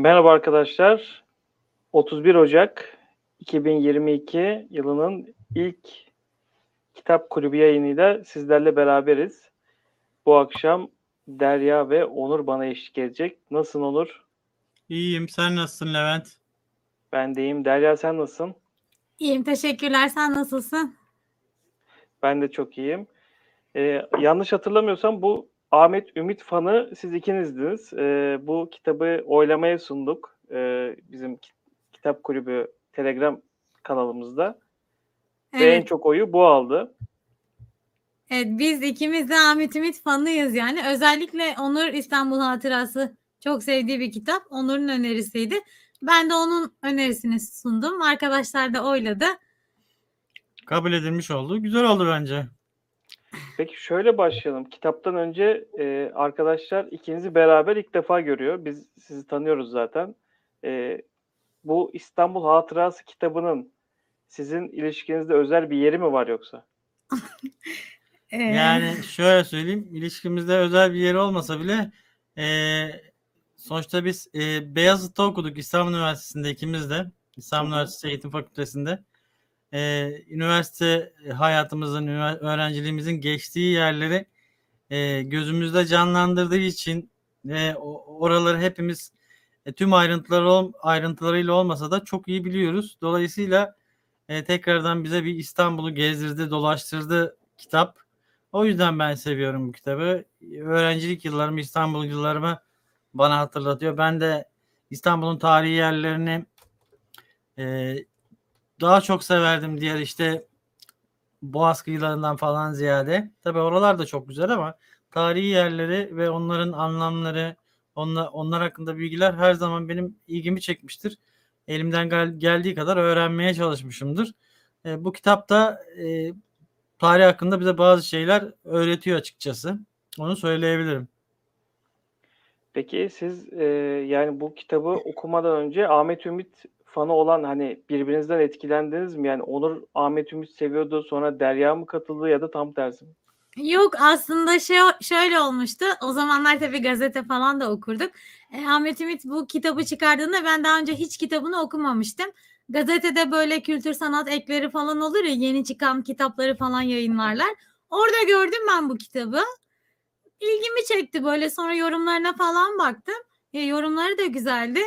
Merhaba arkadaşlar. 31 Ocak 2022 yılının ilk kitap kulübü yayınıyla sizlerle beraberiz. Bu akşam Derya ve Onur bana eşlik edecek. Nasılsın Onur? İyiyim. Sen nasılsın Levent? Ben de iyiyim. Derya sen nasılsın? İyiyim teşekkürler. Sen nasılsın? Ben de çok iyiyim. Ee, yanlış hatırlamıyorsam bu Ahmet Ümit fanı siz ikinizdiniz. Ee, bu kitabı oylamaya sunduk. Ee, bizim ki- kitap kulübü Telegram kanalımızda. Ve en Evet, çok oyu bu aldı. evet biz ikimiz de Ahmet Ümit fanıyız yani. Özellikle Onur İstanbul Hatırası çok sevdiği bir kitap. Onur'un önerisiydi. Ben de onun önerisini sundum. Arkadaşlar da oyladı. Kabul edilmiş oldu. Güzel oldu bence. Peki şöyle başlayalım. Kitaptan önce e, arkadaşlar ikinizi beraber ilk defa görüyor. Biz sizi tanıyoruz zaten. E, bu İstanbul Hatırası kitabının sizin ilişkinizde özel bir yeri mi var yoksa? Ee, Yani şöyle söyleyeyim. ilişkimizde özel bir yeri olmasa bile eee, sonuçta biz eee, Beyazıt'ta okuduk. İstanbul Üniversitesi'nde ikimiz de. İstanbul. Üniversitesi Eğitim Fakültesi'nde. Eee, üniversite hayatımızın, öğrenciliğimizin geçtiği yerleri eee, gözümüzde canlandırdığı için ve oraları hepimiz e, tüm ayrıntıları ayrıntılarıyla olmasa da çok iyi biliyoruz. Dolayısıyla e, tekrardan bize bir İstanbul'u gezdirdi, dolaştırdı kitap. O yüzden ben seviyorum bu kitabı. Öğrencilik yıllarımı, İstanbul yıllarımı bana hatırlatıyor. Ben de İstanbul'un tarihi yerlerini e, daha çok severdim diğer işte Boğaz kıyılarından falan ziyade. Tabii oralar da çok güzel ama tarihi yerleri ve onların anlamları, onlar, onlar hakkında bilgiler her zaman benim ilgimi çekmiştir. Elimden gel- geldiği kadar öğrenmeye çalışmışımdır. E, bu kitapta e, tarih hakkında bize bazı şeyler öğretiyor açıkçası. Onu söyleyebilirim. Peki siz e, yani bu kitabı okumadan önce Ahmet Ümit fanı olan hani birbirinizden etkilendiniz mi? Yani Onur Ahmet Ümit seviyordu sonra Derya mı katıldı ya da tam tersi mi? Yok aslında şey şöyle olmuştu. O zamanlar tabii gazete falan da okurduk. E, Ahmet Ümit bu kitabı çıkardığında ben daha önce hiç kitabını okumamıştım. Gazetede böyle kültür sanat ekleri falan olur ya yeni çıkan kitapları falan yayınlarlar. Orada gördüm ben bu kitabı. İlgimi çekti böyle sonra yorumlarına falan baktım. E, yorumları da güzeldi.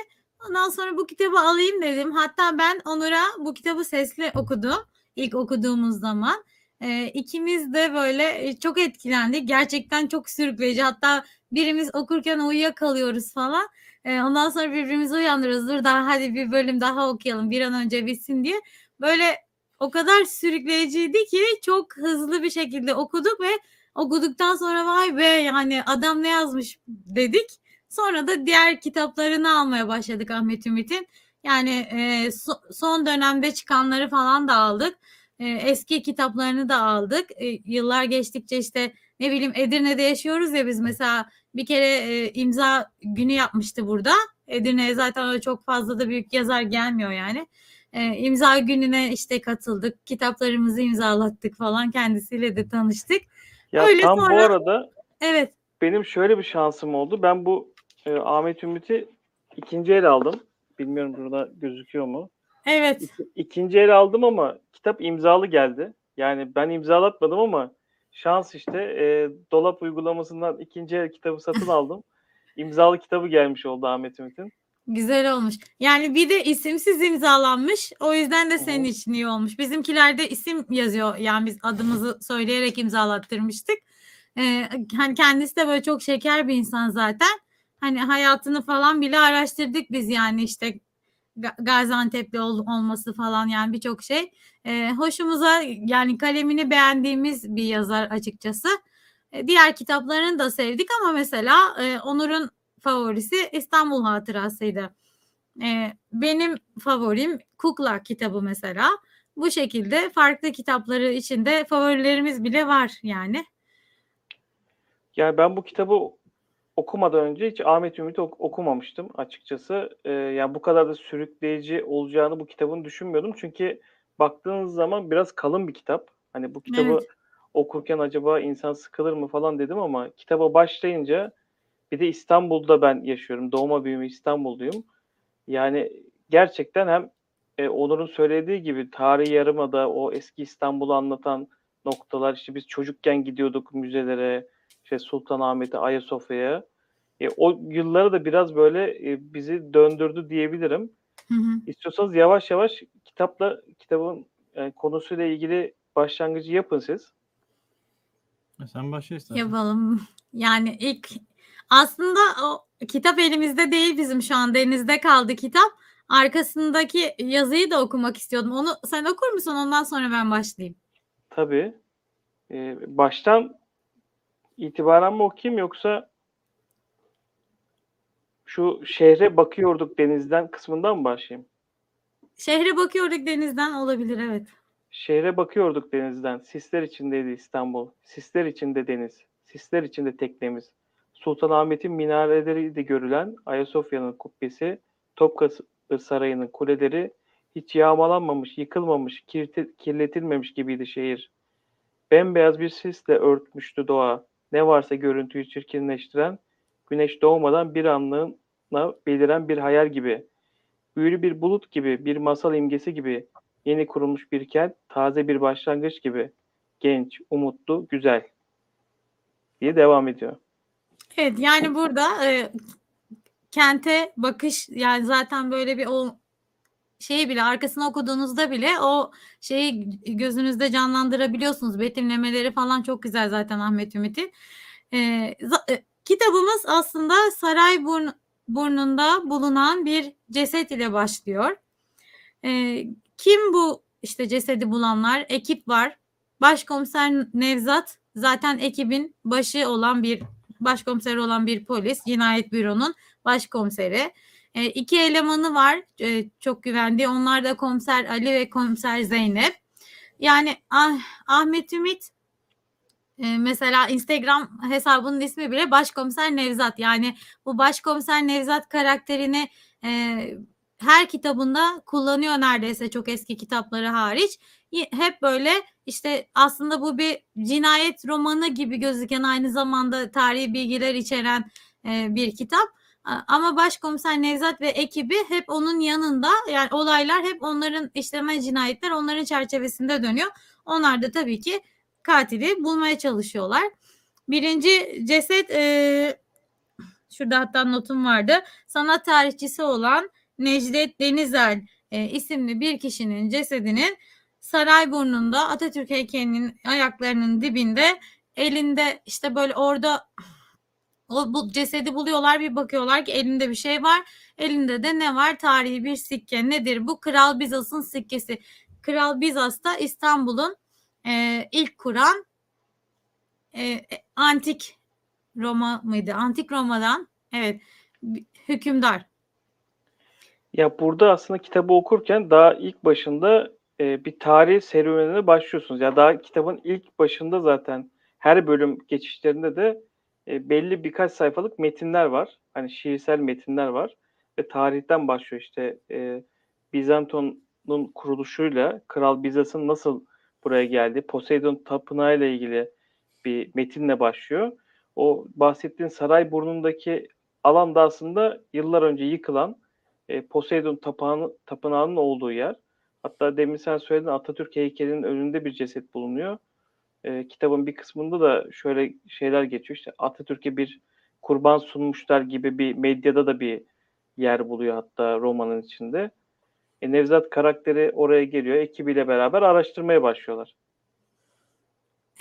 Ondan sonra bu kitabı alayım dedim. Hatta ben Onur'a bu kitabı sesli okudum. İlk okuduğumuz zaman. E, ikimiz de böyle e, çok etkilendik. Gerçekten çok sürükleyici. Hatta birimiz okurken uyuyakalıyoruz falan. E, ondan sonra birbirimizi uyandırıyoruz. Dur daha hadi bir bölüm daha okuyalım bir an önce bitsin diye. Böyle o kadar sürükleyiciydi ki çok hızlı bir şekilde okuduk ve okuduktan sonra vay be yani adam ne yazmış dedik. Sonra da diğer kitaplarını almaya başladık Ahmet Ümit'in. Yani e, so- son dönemde çıkanları falan da aldık. E, eski kitaplarını da aldık. E, yıllar geçtikçe işte ne bileyim Edirne'de yaşıyoruz ya biz mesela bir kere e, imza günü yapmıştı burada. Edirne'ye zaten öyle çok fazla da büyük yazar gelmiyor yani. E, imza gününe işte katıldık. Kitaplarımızı imzalattık falan. Kendisiyle de tanıştık. Ya Öyle tam bu sonra- arada Evet. benim şöyle bir şansım oldu. Ben bu e, Ahmet Ümit'i ikinci el aldım. Bilmiyorum burada gözüküyor mu? Evet. İki- İkinci el aldım ama kitap imzalı geldi. Yani ben imzalatmadım ama şans işte e, dolap uygulamasından ikinci el kitabı satın aldım. İmzalı kitabı gelmiş oldu Ahmet Ümit'in. Güzel olmuş. Yani bir de isimsiz imzalanmış. O yüzden de senin için iyi olmuş. Bizimkilerde isim yazıyor. Yani biz adımızı söyleyerek imzalattırmıştık. Ee, hani kendisi de böyle çok şeker bir insan zaten. Hani hayatını falan bile araştırdık biz yani işte Ga- Gaziantep'li ol- olması falan yani birçok şey. Ee, hoşumuza yani kalemini beğendiğimiz bir yazar açıkçası. Ee, diğer kitaplarını da sevdik ama mesela e, Onur'un favorisi İstanbul Hatırası'ydı. Ee, benim favorim Kukla kitabı mesela. Bu şekilde farklı kitapları içinde favorilerimiz bile var yani. Yani ben bu kitabı okumadan önce hiç Ahmet Ümit'i ok- okumamıştım açıkçası. Ee, yani bu kadar da sürükleyici olacağını bu kitabın düşünmüyordum. Çünkü baktığınız zaman biraz kalın bir kitap. Hani bu kitabı Evet. okurken acaba insan sıkılır mı falan dedim ama kitaba başlayınca bir de İstanbul'da ben yaşıyorum. Doğma büyüme İstanbulluyum. Yani gerçekten hem e, Onur'un söylediği gibi tarihi yarımada o eski İstanbul'u anlatan noktalar işte biz çocukken gidiyorduk müzelere işte Sultanahmet'e Ayasofya'ya. E, o yılları da biraz böyle e, bizi döndürdü diyebilirim. Hı hı. İstiyorsanız yavaş yavaş kitapla kitabın e, konusuyla ilgili başlangıcı yapın siz. E, Sen başla istersen. Yapalım. Yani ilk aslında o kitap elimizde değil bizim şu an denizde kaldı kitap. Arkasındaki yazıyı da okumak istiyordum. Onu sen okur musun? Ondan sonra ben başlayayım. Tabii. E, baştan itibaren mi okuyayım yoksa şu şehre bakıyorduk denizden kısmından mı başlayayım? Şehre bakıyorduk denizden olabilir evet. Şehre bakıyorduk denizden. Sisler içindeydi İstanbul. Sisler içinde deniz. Sisler içinde teknemiz. Sultanahmet'in minareleriydi görülen Ayasofya'nın kubbesi, Topkapı Sarayı'nın kuleleri hiç yağmalanmamış, yıkılmamış, kirti- kirletilmemiş gibiydi şehir. Bembeyaz bir sisle örtmüştü doğa. Ne varsa görüntüyü çirkinleştiren, güneş doğmadan bir anlığına beliren bir hayal gibi. Büyülü bir bulut gibi, bir masal imgesi gibi, yeni kurulmuş bir kent, taze bir başlangıç gibi. Genç, umutlu, güzel. diye devam ediyor. Evet yani burada e, kente bakış yani zaten böyle bir şeyi bile arkasını okuduğunuzda bile o şeyi gözünüzde canlandırabiliyorsunuz. Betimlemeleri falan çok güzel zaten Ahmet Ümit'in. E, za- e, kitabımız aslında Sarayburnu burnunda bulunan bir ceset ile başlıyor. E, kim bu işte cesedi bulanlar? Ekip var. Başkomiser Nevzat zaten ekibin başı olan bir başkomiser olan bir polis. Cinayet büronun başkomiseri. E, iki elemanı var e, çok güvendiği. Onlar da komiser Ali ve komiser Zeynep. Yani ah, Ahmet Ümit e, mesela Instagram hesabının ismi bile başkomiser Nevzat. Yani bu başkomiser Nevzat karakterini e, her kitabında kullanıyor neredeyse çok eski kitapları hariç. Hep böyle işte aslında bu bir cinayet romanı gibi gözüken aynı zamanda tarihi bilgiler içeren e, bir kitap. Ama başkomiser Nevzat ve ekibi hep onun yanında yani olaylar hep onların işleme cinayetler onların çerçevesinde dönüyor. Onlar da tabii ki katili bulmaya çalışıyorlar. Birinci ceset e, şurada hatta notum vardı. Sanat tarihçisi olan Necdet Denizel e, isimli bir kişinin cesedinin Sarayburnu'nda Atatürk heykelinin ayaklarının dibinde elinde işte böyle orada o bu cesedi buluyorlar bir bakıyorlar ki elinde bir şey var. Elinde de ne var? Tarihi bir sikke. Nedir bu? Kral Bizas'ın sikkesi. Kral Bizas da İstanbul'un e, ilk kuran e, e, antik Roma mıydı? Antik Roma'dan evet hükümdar. Ya burada aslında kitabı okurken daha ilk başında e, bir tarih serüvenine başlıyorsunuz. Ya daha kitabın ilk başında zaten her bölüm geçişlerinde de e, belli birkaç sayfalık metinler var. Hani şiirsel metinler var ve tarihten başlıyor işte e, Bizanton'un kuruluşuyla Kral Bizas'ın nasıl buraya geldi, Poseidon Tapınağı ile ilgili bir metinle başlıyor. O bahsettiğin saray burnundaki alan da aslında yıllar önce yıkılan e, Poseidon tapınağı, tapınağının olduğu yer. Hatta demin sen söyledin Atatürk heykelinin önünde bir ceset bulunuyor. E, kitabın bir kısmında da şöyle şeyler geçiyor. İşte Atatürk'e bir kurban sunmuşlar gibi bir medyada da bir yer buluyor hatta romanın içinde. E, Nevzat karakteri oraya geliyor. Ekibiyle beraber araştırmaya başlıyorlar.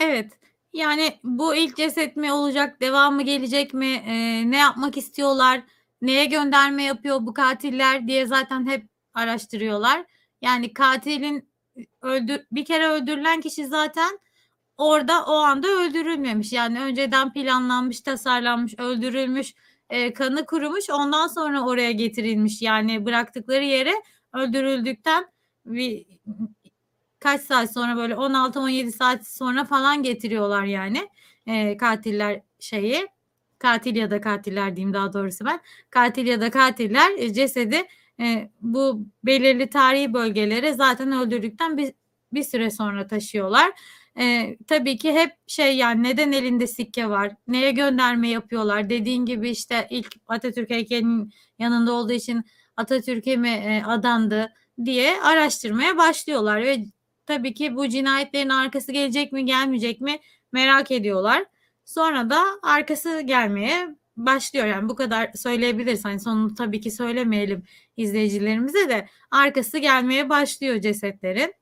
Evet. Yani bu ilk ceset mi olacak, devamı gelecek mi, e, ne yapmak istiyorlar, neye gönderme yapıyor bu katiller diye zaten hep araştırıyorlar. Yani katilin öldü bir kere öldürülen kişi zaten orada o anda öldürülmemiş. Yani önceden planlanmış, tasarlanmış, öldürülmüş, e, kanı kurumuş, ondan sonra oraya getirilmiş. Yani bıraktıkları yere öldürüldükten bir kaç saat sonra böyle 16-17 saat sonra falan getiriyorlar yani e, katiller şeyi katil ya da katiller diyeyim daha doğrusu ben katil ya da katiller e, cesedi e, bu belirli tarihi bölgelere zaten öldürdükten bir, bir süre sonra taşıyorlar. E, tabii ki hep şey yani neden elinde sikke var? Neye gönderme yapıyorlar? Dediğin gibi işte ilk Atatürk heykelinin yanında olduğu için Atatürk'e mi e, adandı diye araştırmaya başlıyorlar ve tabii ki bu cinayetlerin arkası gelecek mi gelmeyecek mi merak ediyorlar. Sonra da arkası gelmeye başlıyor. Yani bu kadar söyleyebiliriz. Hani sonunu tabii ki söylemeyelim izleyicilerimize de arkası gelmeye başlıyor cesetlerin.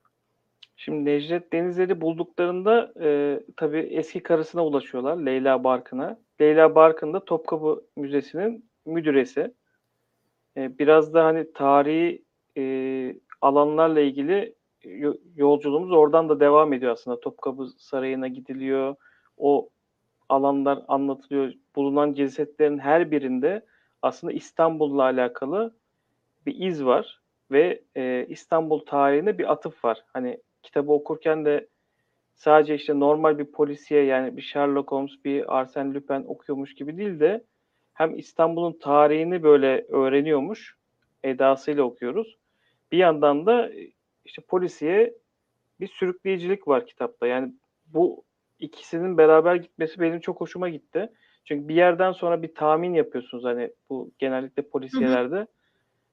Şimdi Necdet Denizleri bulduklarında e, tabii eski karısına ulaşıyorlar. Leyla Barkın'a. Leyla Barkın da Topkapı Müzesi'nin müdüresi. E, biraz da hani tarihi e, alanlarla ilgili yo- yolculuğumuz oradan da devam ediyor aslında. Topkapı Sarayı'na gidiliyor. O alanlar anlatılıyor. Bulunan cesetlerin her birinde aslında İstanbul'la alakalı bir iz var ve e, İstanbul tarihine bir atıf var. Hani kitabı okurken de sadece işte normal bir polisiye yani bir Sherlock Holmes, bir Arsène Lupin okuyormuş gibi değil de hem İstanbul'un tarihini böyle öğreniyormuş edasıyla okuyoruz. Bir yandan da işte polisiye bir sürükleyicilik var kitapta. Yani bu ikisinin beraber gitmesi benim çok hoşuma gitti. Çünkü bir yerden sonra bir tahmin yapıyorsunuz hani bu genellikle polisiyelerde.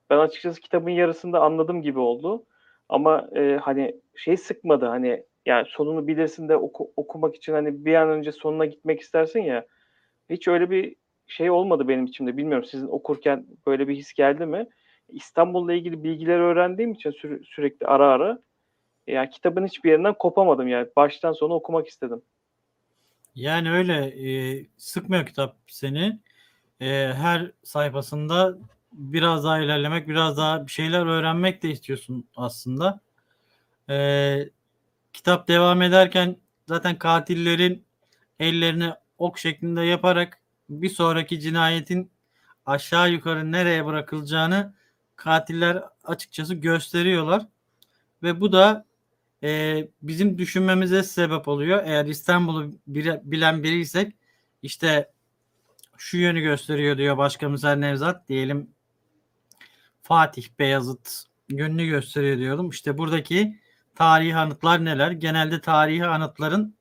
Ben açıkçası kitabın yarısında anladım gibi oldu. Ama e, hani şey sıkmadı hani yani sonunu bilirsin de oku- okumak için hani bir an önce sonuna gitmek istersin ya. Hiç öyle bir şey olmadı benim içimde. Bilmiyorum sizin okurken böyle bir his geldi mi? İstanbul'la ilgili bilgileri öğrendiğim için sü- sürekli ara ara yani kitabın hiçbir yerinden kopamadım yani. Baştan sona okumak istedim. Yani öyle e, sıkmıyor kitap seni. E, her sayfasında biraz daha ilerlemek, biraz daha bir şeyler öğrenmek de istiyorsun aslında. E, kitap devam ederken zaten katillerin ellerini ok şeklinde yaparak bir sonraki cinayetin aşağı yukarı nereye bırakılacağını katiller açıkçası gösteriyorlar. Ve bu da e, bizim düşünmemize sebep oluyor. Eğer İstanbul'u bilen biriysek işte şu yönü gösteriyor diyor Başkomiser Nevzat diyelim Fatih Beyazıt yönünü gösteriyor diyorum. İşte buradaki tarihi anıtlar neler? Genelde tarihi anıtların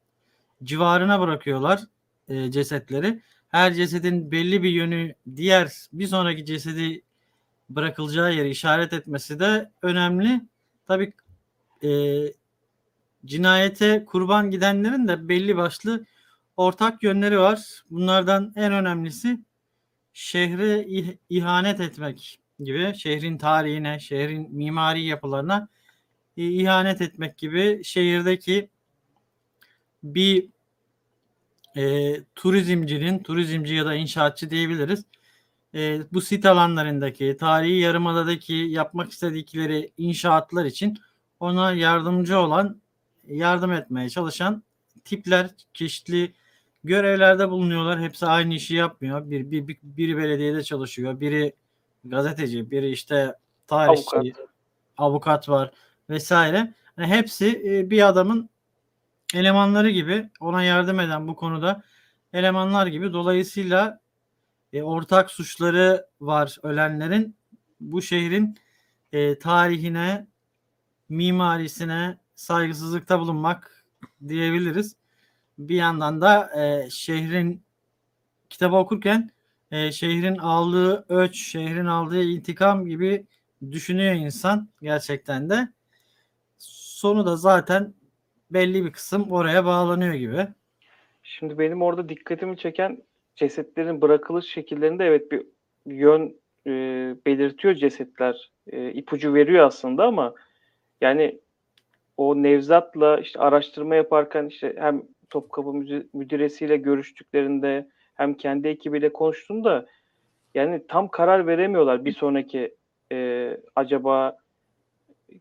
civarına bırakıyorlar e, cesetleri. Her cesedin belli bir yönü diğer bir sonraki cesedi bırakılacağı yeri işaret etmesi de önemli. Tabii e, cinayete kurban gidenlerin de belli başlı ortak yönleri var. Bunlardan en önemlisi şehre ih- ihanet etmek gibi, şehrin tarihine, şehrin mimari yapılarına i- ihanet etmek gibi şehirdeki bir e, turizmcinin, turizmci ya da inşaatçı diyebiliriz. E, bu sit alanlarındaki, tarihi yarımadadaki yapmak istedikleri inşaatlar için ona yardımcı olan, yardım etmeye çalışan tipler çeşitli görevlerde bulunuyorlar. Hepsi aynı işi yapmıyor. Bir, bir, bir- biri belediyede çalışıyor, biri gazeteci, biri işte tarihçi, Avukat. avukat var vesaire. Yani hepsi e, bir adamın elemanları gibi ona yardım eden bu konuda elemanlar gibi dolayısıyla e, ortak suçları var ölenlerin bu şehrin e, tarihine mimarisine saygısızlıkta bulunmak diyebiliriz. Bir yandan da e, şehrin kitabı okurken e, şehrin aldığı öç, şehrin aldığı intikam gibi düşünüyor insan gerçekten de. Sonu da zaten belli bir kısım oraya bağlanıyor gibi. Şimdi benim orada dikkatimi çeken cesetlerin bırakılış şekillerinde evet bir yön e, belirtiyor cesetler. E, ipucu veriyor aslında ama yani o Nevzat'la işte araştırma yaparken işte hem Topkapı müdüresiyle görüştüklerinde hem kendi ekibiyle konuştuğunda yani tam karar veremiyorlar bir sonraki e, acaba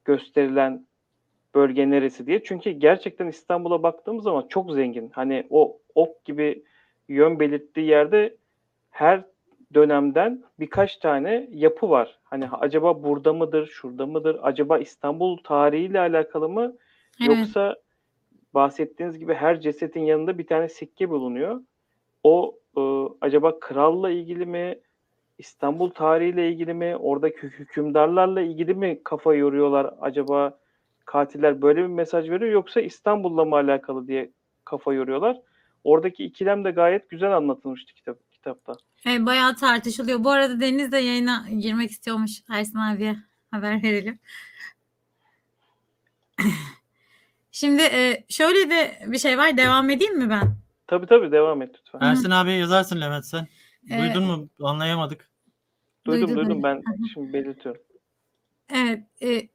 gösterilen bölge neresi diye. Çünkü gerçekten İstanbul'a baktığımız zaman çok zengin. Hani o ok gibi yön belirttiği yerde her dönemden birkaç tane yapı var. Hani acaba burada mıdır, şurada mıdır? Acaba İstanbul tarihiyle alakalı mı? Evet. Yoksa bahsettiğiniz gibi her cesetin yanında bir tane sikke bulunuyor. O e, acaba kralla ilgili mi? İstanbul tarihiyle ilgili mi? Oradaki hükümdarlarla ilgili mi kafa yoruyorlar acaba? katiller böyle bir mesaj veriyor yoksa İstanbul'la mı alakalı diye kafa yoruyorlar. Oradaki ikilem de gayet güzel anlatılmıştı kitap, kitapta. E, bayağı tartışılıyor. Bu arada Deniz de yayına girmek istiyormuş. Ersin abiye haber verelim. Şimdi e, şöyle de bir şey var. Devam edeyim mi ben? Tabii tabii devam et lütfen. Ersin abiye yazarsın Levent sen. Ee, Duydun mu? Anlayamadık. duydum duydu, duydum duydu. ben şimdi belirtiyorum. Evet. e,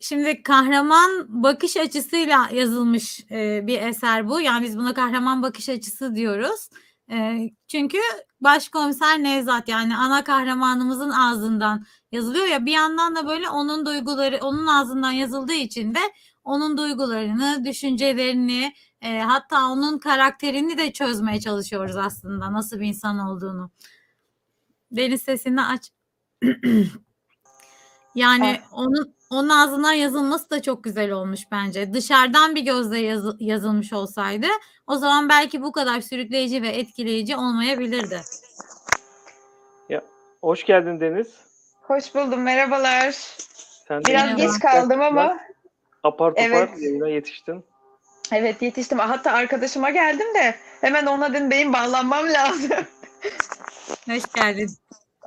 şimdi kahraman bakış açısıyla yazılmış e, bir eser bu. Yani biz buna kahraman bakış açısı diyoruz. E, çünkü başkomiser Nevzat yani ana kahramanımızın ağzından yazılıyor ya bir yandan da böyle onun duyguları onun ağzından yazıldığı için de onun duygularını, düşüncelerini e, hatta onun karakterini de çözmeye çalışıyoruz aslında nasıl bir insan olduğunu. Deniz sesini aç. Yani onun onun ağzından yazılması da çok güzel olmuş bence. Dışarıdan bir gözle yazı- yazılmış olsaydı o zaman belki bu kadar sürükleyici ve etkileyici olmayabilirdi. Hoş geldin Deniz. Hoş buldum, merhabalar. Sen Biraz Merhaba. geç kaldım ama apar topar Evet. yayına yetiştin. Evet yetiştim. Hatta arkadaşıma geldim de hemen ona dedim benim bağlanmam lazım. Hoş geldin.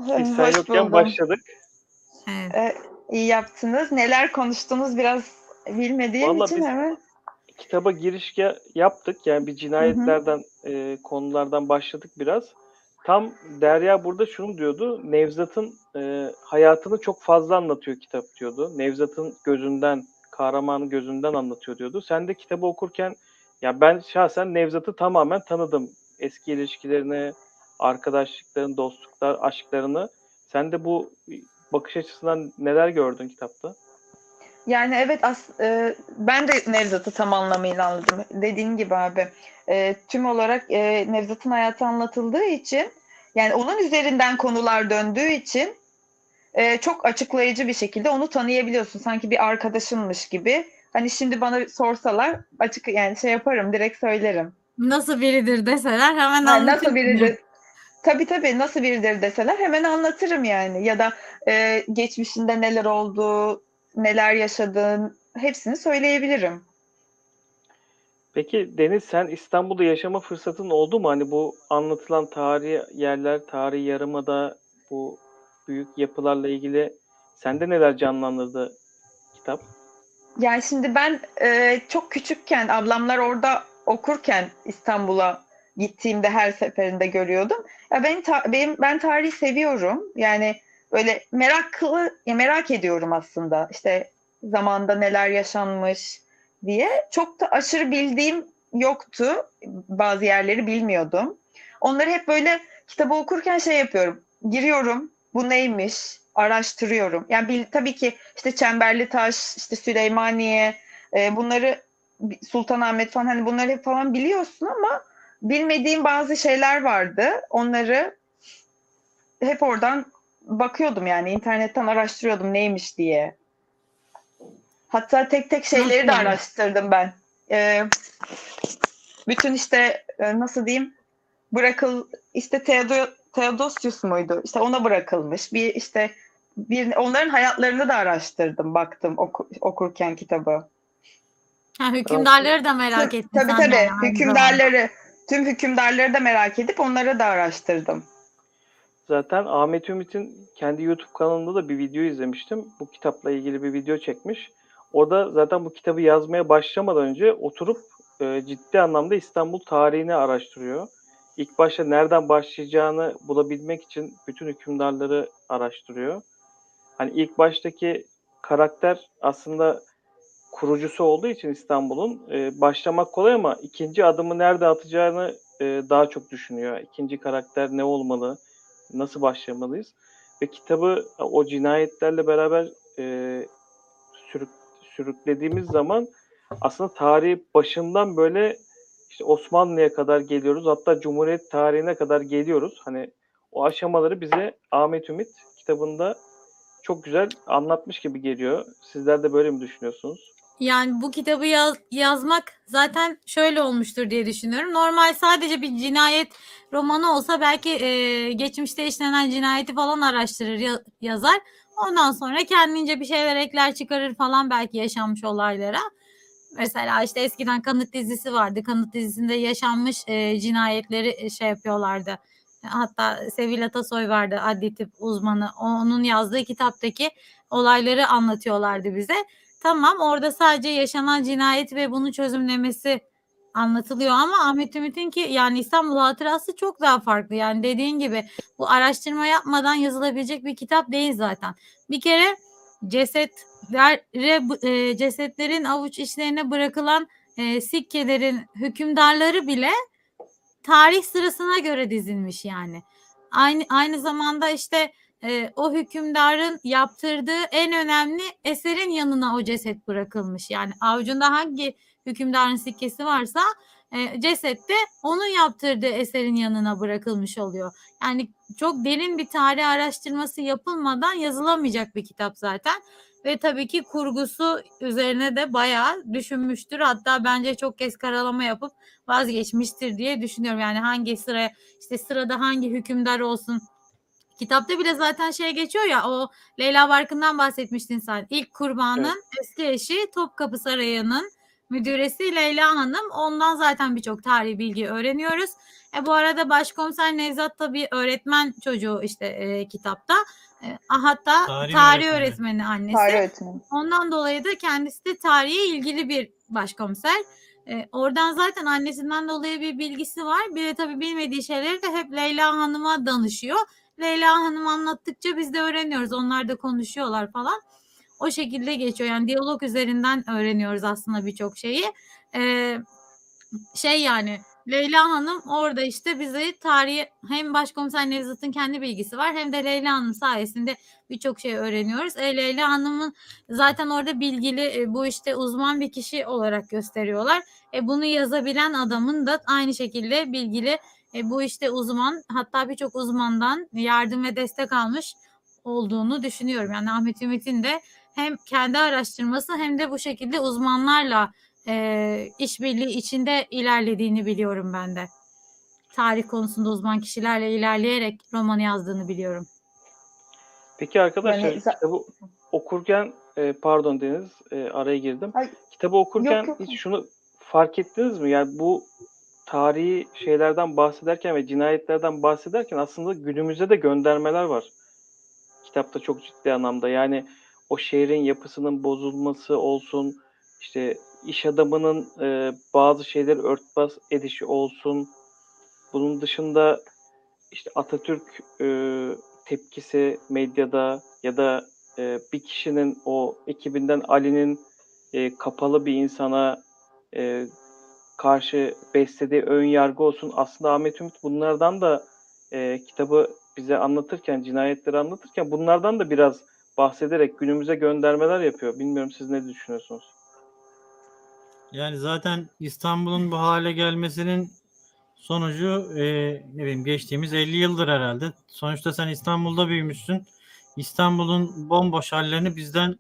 Sen Hoş yokken buldum. başladık. Evet. Ee, iyi yaptınız. Neler konuştunuz biraz bilmediğim Vallahi için biz- hemen. kitaba giriş ya- yaptık. Yani bir cinayetlerden, e, konulardan başladık biraz. Tam Derya burada şunu diyordu. Nevzat'ın e, hayatını çok fazla anlatıyor kitap diyordu. Nevzat'ın gözünden, kahramanın gözünden anlatıyor diyordu. Sen de kitabı okurken ya ben şahsen Nevzat'ı tamamen tanıdım. Eski ilişkilerini, arkadaşlıklarını, dostluklar, aşklarını. Sen de bu bakış açısından neler gördün kitapta? Yani evet as, e, ben de Nevzat'ı tam anlamıyla anladım. Dediğin gibi abi. E, tüm olarak e, Nevzat'ın hayatı anlatıldığı için yani onun üzerinden konular döndüğü için e, çok açıklayıcı bir şekilde onu tanıyabiliyorsun. Sanki bir arkadaşınmış gibi. Hani şimdi bana sorsalar açık yani şey yaparım direkt söylerim. Nasıl biridir deseler hemen Yani anlatırım. nasıl biridir? Tabii tabii nasıl biridir deseler hemen anlatırım yani. Ya da e, geçmişinde neler oldu, neler yaşadın hepsini söyleyebilirim. Peki Deniz sen İstanbul'da yaşama fırsatın oldu mu? Hani bu anlatılan tarihi yerler, tarihi yarımada bu büyük yapılarla ilgili sende neler canlandırdı kitap? Yani şimdi ben e, çok küçükken ablamlar orada okurken İstanbul'a gittiğimde her seferinde görüyordum. Ya ben ta- benim ben tarihi seviyorum. Yani böyle meraklı merak ediyorum aslında. İşte zamanda neler yaşanmış diye. Çok da aşırı bildiğim yoktu. Bazı yerleri bilmiyordum. Onları hep böyle kitabı okurken şey yapıyorum. Giriyorum. Bu neymiş? Araştırıyorum. Yani bil- tabii ki işte Çemberli Taş, işte Süleymaniye, e, bunları Sultanahmet falan hani bunları falan biliyorsun ama bilmediğim bazı şeyler vardı. Onları hep oradan bakıyordum yani internetten araştırıyordum neymiş diye. Hatta tek tek şeyleri de araştırdım ben. E, bütün işte e, nasıl diyeyim bırakıl işte Theodo- Theodosius muydu? İşte ona bırakılmış. Bir işte bir onların hayatlarını da araştırdım, baktım oku- okurken kitabı. Ha, hükümdarları da merak ettim. Tabii tabii. zamanda. Hükümdarları, tüm hükümdarları da merak edip onları da araştırdım. Zaten Ahmet Ümit'in kendi YouTube kanalında da bir video izlemiştim. Bu kitapla ilgili bir video çekmiş. Orada zaten bu kitabı yazmaya başlamadan önce oturup e, ciddi anlamda İstanbul tarihini araştırıyor. İlk başta nereden başlayacağını bulabilmek için bütün hükümdarları araştırıyor. Hani ilk baştaki karakter aslında kurucusu olduğu için İstanbul'un e, başlamak kolay ama ikinci adımı nerede atacağını e, daha çok düşünüyor. İkinci karakter ne olmalı? nasıl başlamalıyız? Ve kitabı o cinayetlerle beraber e, sürük, sürüklediğimiz zaman aslında tarihi başından böyle işte Osmanlı'ya kadar geliyoruz. Hatta Cumhuriyet tarihine kadar geliyoruz. Hani o aşamaları bize Ahmet Ümit kitabında çok güzel anlatmış gibi geliyor. Sizler de böyle mi düşünüyorsunuz? yani bu kitabı yaz- yazmak zaten şöyle olmuştur diye düşünüyorum. Normal sadece bir cinayet romanı olsa belki e, geçmişte işlenen cinayeti falan araştırır ya- yazar. Ondan sonra kendince bir şeyler ekler çıkarır falan belki yaşanmış olaylara. Mesela işte eskiden Kanıt dizisi vardı. Kanıt dizisinde yaşanmış e, cinayetleri e, şey yapıyorlardı. Hatta Sevil Atasoy vardı adli tıp uzmanı. Onun yazdığı kitaptaki olayları anlatıyorlardı bize. Tamam orada sadece yaşanan cinayet ve bunun çözümlemesi anlatılıyor ama Ahmet Ümit'in ki yani İstanbul Hatırası çok daha farklı. Yani dediğin gibi bu araştırma yapmadan yazılabilecek bir kitap değil zaten. Bir kere bu- e, cesetlerin avuç içlerine bırakılan e, sikkelerin hükümdarları bile tarih sırasına göre dizilmiş yani. Aynı aynı zamanda işte e, o hükümdarın yaptırdığı en önemli eserin yanına o ceset bırakılmış. Yani avucunda hangi hükümdarın sikkesi varsa e, ceset de onun yaptırdığı eserin yanına bırakılmış oluyor. Yani çok derin bir tarih araştırması yapılmadan yazılamayacak bir kitap zaten. Ve tabii ki kurgusu üzerine de bayağı düşünmüştür. Hatta bence çok kez karalama yapıp vazgeçmiştir diye düşünüyorum. Yani hangi sıraya işte sırada hangi hükümdar olsun Kitapta bile zaten şey geçiyor ya o Leyla Barkın'dan bahsetmiştin sen. İlk kurbanın eski eşi Topkapı Sarayı'nın müdüresi Leyla Hanım. Ondan zaten birçok tarihi bilgi öğreniyoruz. E bu arada Başkomiser Nevzat da bir öğretmen çocuğu işte e, kitapta. E, hatta Tarih tarih, öğretmeni. öğretmeni annesi. Tarih öğretmeni. Ondan dolayı da kendisi de tarihe ilgili bir başkomiser. Ee, oradan zaten annesinden dolayı bir bilgisi var. Bir de tabii bilmediği şeyleri de hep Leyla Hanım'a danışıyor. Leyla Hanım anlattıkça biz de öğreniyoruz. Onlar da konuşuyorlar falan. O şekilde geçiyor. Yani diyalog üzerinden öğreniyoruz aslında birçok şeyi. Ee, şey yani Leyla Hanım orada işte bizi tarihi hem Başkomiser Nevzat'ın kendi bilgisi var hem de Leyla Hanım sayesinde birçok şey öğreniyoruz. E, Leyla Hanım'ın zaten orada bilgili e, bu işte uzman bir kişi olarak gösteriyorlar. E, bunu yazabilen adamın da aynı şekilde bilgili e, bu işte uzman hatta birçok uzmandan yardım ve destek almış olduğunu düşünüyorum. Yani Ahmet Ümit'in de hem kendi araştırması hem de bu şekilde uzmanlarla e, işbirliği içinde ilerlediğini biliyorum ben de. Tarih konusunda uzman kişilerle ilerleyerek romanı yazdığını biliyorum. Peki arkadaşlar Yani kitabı okurken e, pardon Deniz e, araya girdim. Ay, Kitabı okurken yok, yok. hiç şunu fark ettiniz mi? Yani bu tarihi şeylerden bahsederken ve cinayetlerden bahsederken aslında günümüze de göndermeler var. Kitapta çok ciddi anlamda. Yani o şehrin yapısının bozulması olsun, işte iş adamının e, bazı şeyleri örtbas edişi olsun. Bunun dışında işte Atatürk e, tepkisi medyada ya da e, bir kişinin o ekibinden Ali'nin e, kapalı bir insana e, karşı beslediği ön yargı olsun. Aslında Ahmet Ümit bunlardan da e, kitabı bize anlatırken, cinayetleri anlatırken bunlardan da biraz bahsederek günümüze göndermeler yapıyor. Bilmiyorum siz ne düşünüyorsunuz? Yani zaten İstanbul'un bu hale gelmesinin sonucu e, ne bileyim geçtiğimiz 50 yıldır herhalde. Sonuçta sen İstanbul'da büyümüşsün. İstanbul'un bomboş hallerini bizden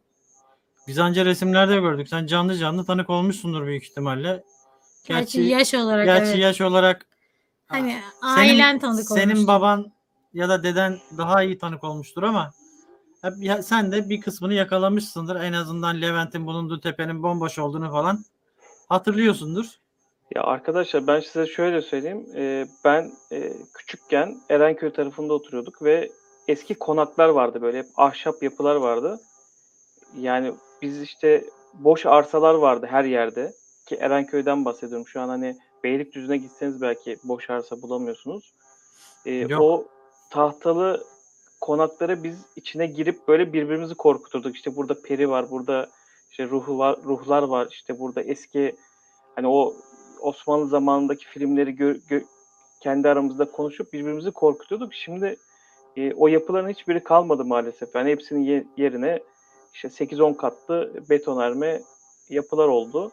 biz anca resimlerde gördük. Sen canlı canlı tanık olmuşsundur büyük ihtimalle. Gerçi, yaş olarak gerçi evet. yaş olarak Hani senin, ailen tanık senin olmuş. baban ya da deden daha iyi tanık olmuştur ama ya, sen de bir kısmını yakalamışsındır. En azından Levent'in bulunduğu tepenin bomboş olduğunu falan hatırlıyorsundur. Ya arkadaşlar ben size şöyle söyleyeyim. Ee, ben e, küçükken Erenköy tarafında oturuyorduk ve eski konaklar vardı böyle hep ahşap yapılar vardı. Yani biz işte boş arsalar vardı her yerde ki Erenköy'den bahsediyorum. Şu an hani Beylikdüzü'ne gitseniz belki boş arsa bulamıyorsunuz. Ee, Yok. o tahtalı konaklara biz içine girip böyle birbirimizi korkuturduk. İşte burada peri var, burada işte ruhu var, ruhlar var. İşte burada eski hani o Osmanlı zamanındaki filmleri gö- gö- kendi aramızda konuşup birbirimizi korkutuyorduk. Şimdi e, o yapıların hiçbiri kalmadı maalesef. Yani hepsinin ye- yerine işte 8-10 katlı betonarme yapılar oldu.